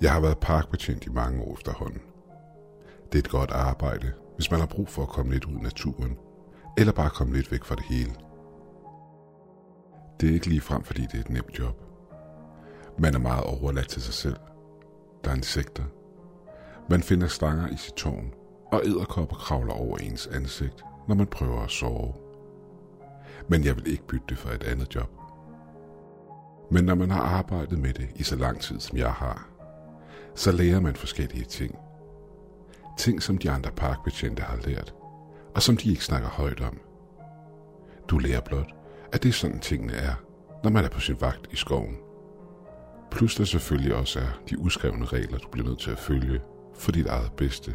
Jeg har været parkbetjent i mange år efterhånden. Det er et godt arbejde, hvis man har brug for at komme lidt ud i naturen, eller bare komme lidt væk fra det hele. Det er ikke lige frem, fordi det er et nemt job. Man er meget overladt til sig selv. Der er insekter. Man finder slanger i sit tårn, og æderkopper kravler over ens ansigt, når man prøver at sove. Men jeg vil ikke bytte det for et andet job. Men når man har arbejdet med det i så lang tid, som jeg har, så lærer man forskellige ting. Ting, som de andre parkbetjente har lært, og som de ikke snakker højt om. Du lærer blot, at det er sådan tingene er, når man er på sin vagt i skoven. Plus der selvfølgelig også er de uskrevne regler, du bliver nødt til at følge for dit eget bedste.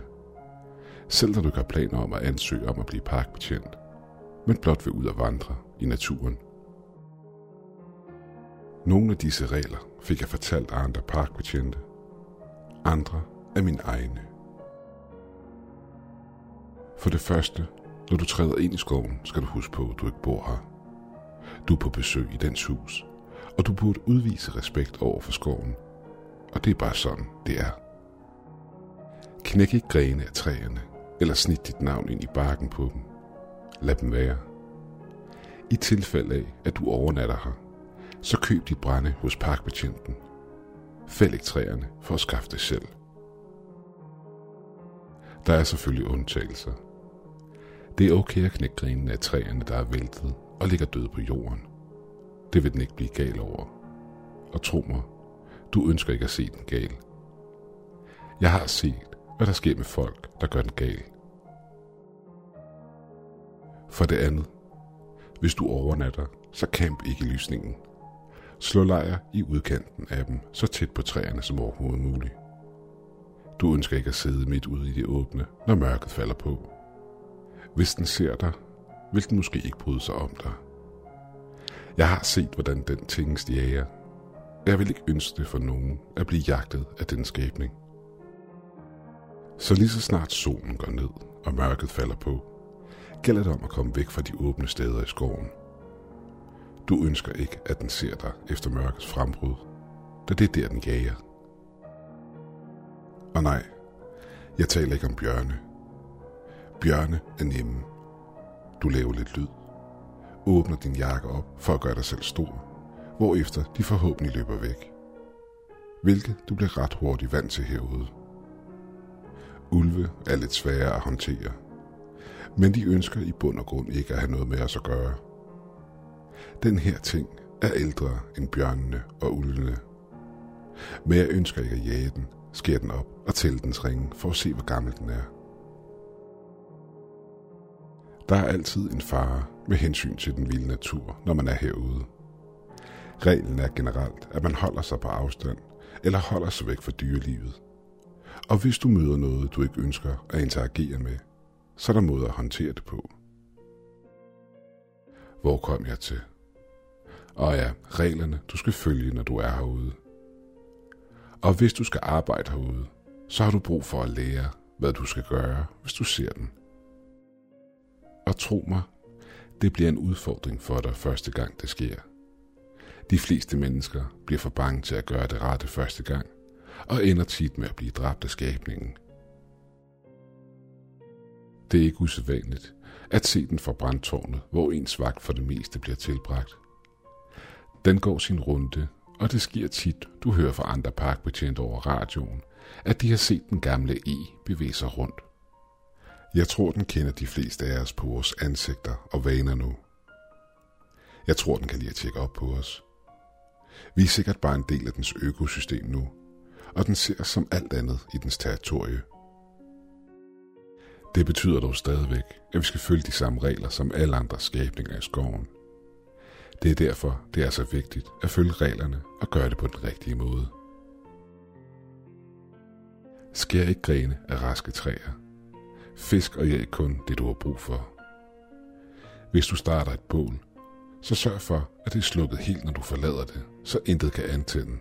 Selv når du gør har planer om at ansøge om at blive parkbetjent, men blot vil ud og vandre i naturen. Nogle af disse regler fik jeg fortalt af andre parkbetjente. Andre er mine egne. For det første, når du træder ind i skoven, skal du huske på, at du ikke bor her. Du er på besøg i dens hus, og du burde udvise respekt over for skoven. Og det er bare sådan, det er. Knæk ikke grene af træerne, eller snit dit navn ind i barken på dem. Lad dem være. I tilfælde af, at du overnatter her, så køb dit brænde hos parkbetjenten. Fæld ikke træerne for at skaffe det selv. Der er selvfølgelig undtagelser. Det er okay at knække grenene af træerne, der er væltet og ligger døde på jorden. Det vil den ikke blive gal over. Og tro mig, du ønsker ikke at se den gal. Jeg har set, hvad der sker med folk, der gør den gal. For det andet, hvis du overnatter, så camp ikke i lysningen. Slå lejr i udkanten af dem, så tæt på træerne som overhovedet muligt. Du ønsker ikke at sidde midt ude i det åbne, når mørket falder på. Hvis den ser dig, vil den måske ikke bryde sig om dig. Jeg har set, hvordan den tingest jager. Jeg vil ikke ønske det for nogen at blive jagtet af den skæbning. Så lige så snart solen går ned og mørket falder på, gælder det om at komme væk fra de åbne steder i skoven. Du ønsker ikke, at den ser dig efter mørkets frembrud, da det er der, den jager. Og nej, jeg taler ikke om bjørne. Bjørne er nemme. Du laver lidt lyd. Åbner din jakke op for at gøre dig selv stor, hvorefter de forhåbentlig løber væk. Hvilket du bliver ret hurtigt vant til herude. Ulve er lidt sværere at håndtere, men de ønsker i bund og grund ikke at have noget med os at gøre. Den her ting er ældre end bjørnene og ulvene. Men jeg ønsker ikke at jage den, skære den op og tælle dens ringe for at se, hvor gammel den er. Der er altid en fare med hensyn til den vilde natur, når man er herude. Reglen er generelt, at man holder sig på afstand, eller holder sig væk fra dyrelivet. Og hvis du møder noget, du ikke ønsker at interagere med, så er der måder at håndtere det på. Hvor kom jeg til? Og ja, reglerne, du skal følge, når du er herude. Og hvis du skal arbejde herude, så har du brug for at lære, hvad du skal gøre, hvis du ser den. Og tro mig, det bliver en udfordring for dig første gang det sker. De fleste mennesker bliver for bange til at gøre det rette første gang, og ender tit med at blive dræbt af skabningen. Det er ikke usædvanligt at se den fra brandtårnet, hvor ens vagt for det meste bliver tilbragt. Den går sin runde, og det sker tit, du hører fra andre parkbetjente over radioen, at de har set den gamle E bevæge sig rundt. Jeg tror, den kender de fleste af os på vores ansigter og vaner nu. Jeg tror, den kan lide at tjekke op på os. Vi er sikkert bare en del af dens økosystem nu, og den ser som alt andet i dens territorie. Det betyder dog stadigvæk, at vi skal følge de samme regler som alle andre skabninger i skoven. Det er derfor, det er så vigtigt at følge reglerne og gøre det på den rigtige måde. Skær ikke grene af raske træer. Fisk og jæg kun det, du har brug for. Hvis du starter et bål, så sørg for, at det er slukket helt, når du forlader det, så intet kan antænde.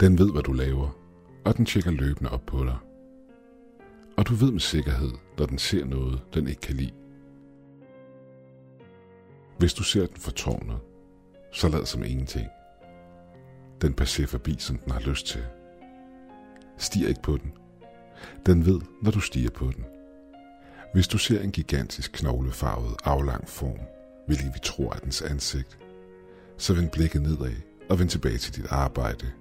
Den ved, hvad du laver, og den tjekker løbende op på dig. Og du ved med sikkerhed, når den ser noget, den ikke kan lide. Hvis du ser den fortårnet, så lad som ingenting. Den passerer forbi, som den har lyst til. Stir ikke på den. Den ved, når du stiger på den. Hvis du ser en gigantisk knoglefarvet aflang form, hvilket vi tror er dens ansigt, så vend blikket nedad og vend tilbage til dit arbejde.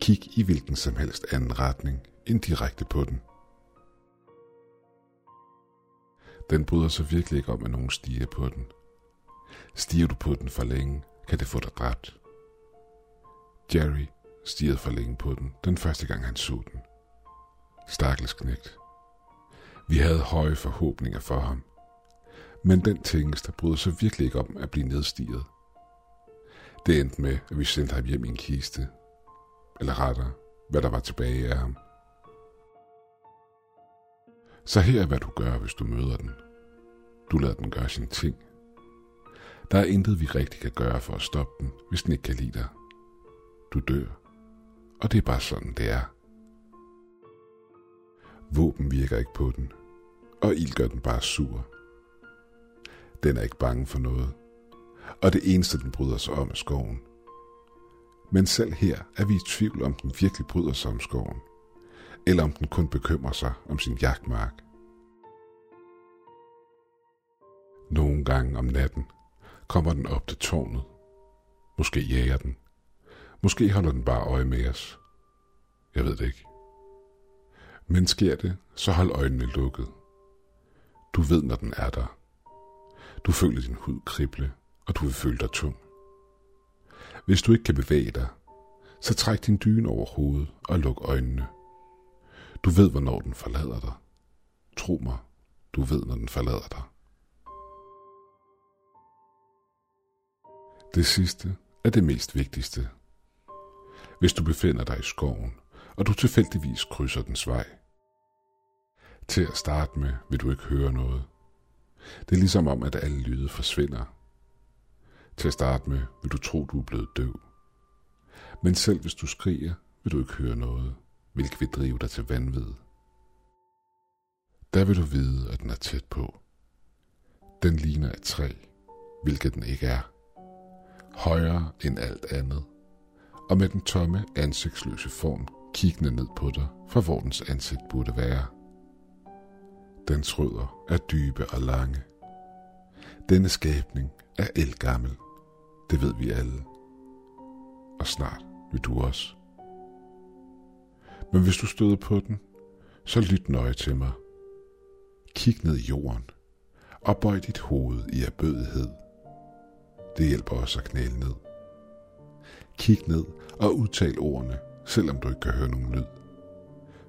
Kig i hvilken som helst anden retning end direkte på den. Den bryder sig virkelig ikke om, at nogen stiger på den. Stiger du på den for længe, kan det få dig dræbt. Jerry stirrede for længe på den, den første gang han så den. Stakkels knægt. Vi havde høje forhåbninger for ham. Men den tingeste bryder sig virkelig ikke om at blive nedstiget. Det endte med, at vi sendte ham hjem i en kiste. Eller rettere, hvad der var tilbage af ham. Så her er, hvad du gør, hvis du møder den. Du lader den gøre sin ting. Der er intet, vi rigtig kan gøre for at stoppe den, hvis den ikke kan lide dig. Du dør. Og det er bare sådan, det er. Våben virker ikke på den, og ild gør den bare sur. Den er ikke bange for noget, og det eneste, den bryder sig om, er skoven. Men selv her er vi i tvivl, om den virkelig bryder sig om skoven, eller om den kun bekymrer sig om sin jagtmark. Nogle gange om natten kommer den op til tårnet. Måske jager den. Måske holder den bare øje med os. Jeg ved det ikke. Men sker det, så hold øjnene lukket. Du ved, når den er der. Du føler din hud krible, og du vil føle dig tung. Hvis du ikke kan bevæge dig, så træk din dyne over hovedet og luk øjnene. Du ved, hvornår den forlader dig. Tro mig, du ved, når den forlader dig. Det sidste er det mest vigtigste. Hvis du befinder dig i skoven, og du tilfældigvis krydser dens vej. Til at starte med vil du ikke høre noget. Det er ligesom om, at alle lyde forsvinder. Til at starte med vil du tro, du er blevet døv. Men selv hvis du skriger, vil du ikke høre noget, hvilket vil drive dig til vanvid. Der vil du vide, at den er tæt på. Den ligner et træ, hvilket den ikke er højere end alt andet, og med den tomme, ansigtsløse form kiggende ned på dig, fra hvor dens ansigt burde være. Dens rødder er dybe og lange. Denne skabning er elgammel. Det ved vi alle. Og snart vil du også. Men hvis du støder på den, så lyt nøje til mig. Kig ned i jorden og bøj dit hoved i erbødighed det hjælper også at knæle ned. Kig ned og udtal ordene, selvom du ikke kan høre nogen lyd.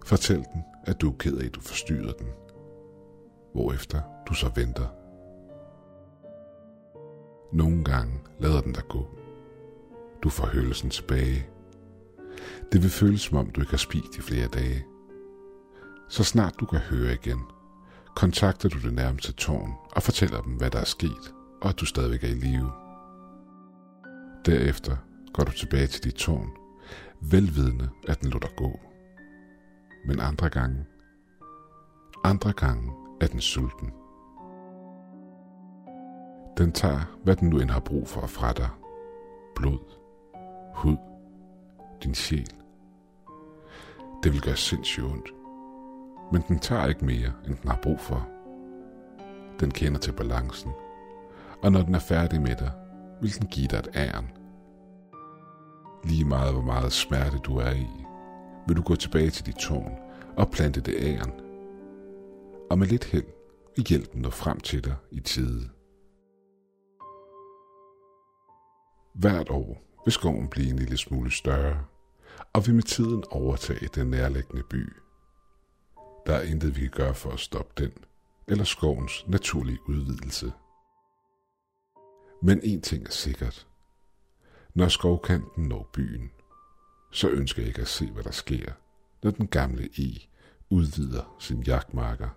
Fortæl den, at du er ked af, at du forstyrrer den. Hvorefter du så venter. Nogle gange lader den dig gå. Du får hølelsen tilbage. Det vil føles som om, du ikke har spist i flere dage. Så snart du kan høre igen, kontakter du det nærmeste tårn og fortæller dem, hvad der er sket, og at du stadigvæk er i live. Derefter går du tilbage til dit tårn, velvidende at den lå dig gå. Men andre gange, andre gange er den sulten. Den tager, hvad den nu end har brug for fra dig. Blod, hud, din sjæl. Det vil gøre sindssygt ondt. Men den tager ikke mere, end den har brug for. Den kender til balancen. Og når den er færdig med dig, vil den give dig et æren. Lige meget hvor meget smerte du er i, vil du gå tilbage til dit tårn og plante det æren. Og med lidt held vil hjælpen nå frem til dig i tide. Hvert år vil skoven blive en lille smule større, og vil med tiden overtage den nærliggende by. Der er intet, vi kan gøre for at stoppe den, eller skovens naturlige udvidelse. Men en ting er sikkert. Når skovkanten når byen, så ønsker jeg ikke at se, hvad der sker, når den gamle E udvider sin jagtmarker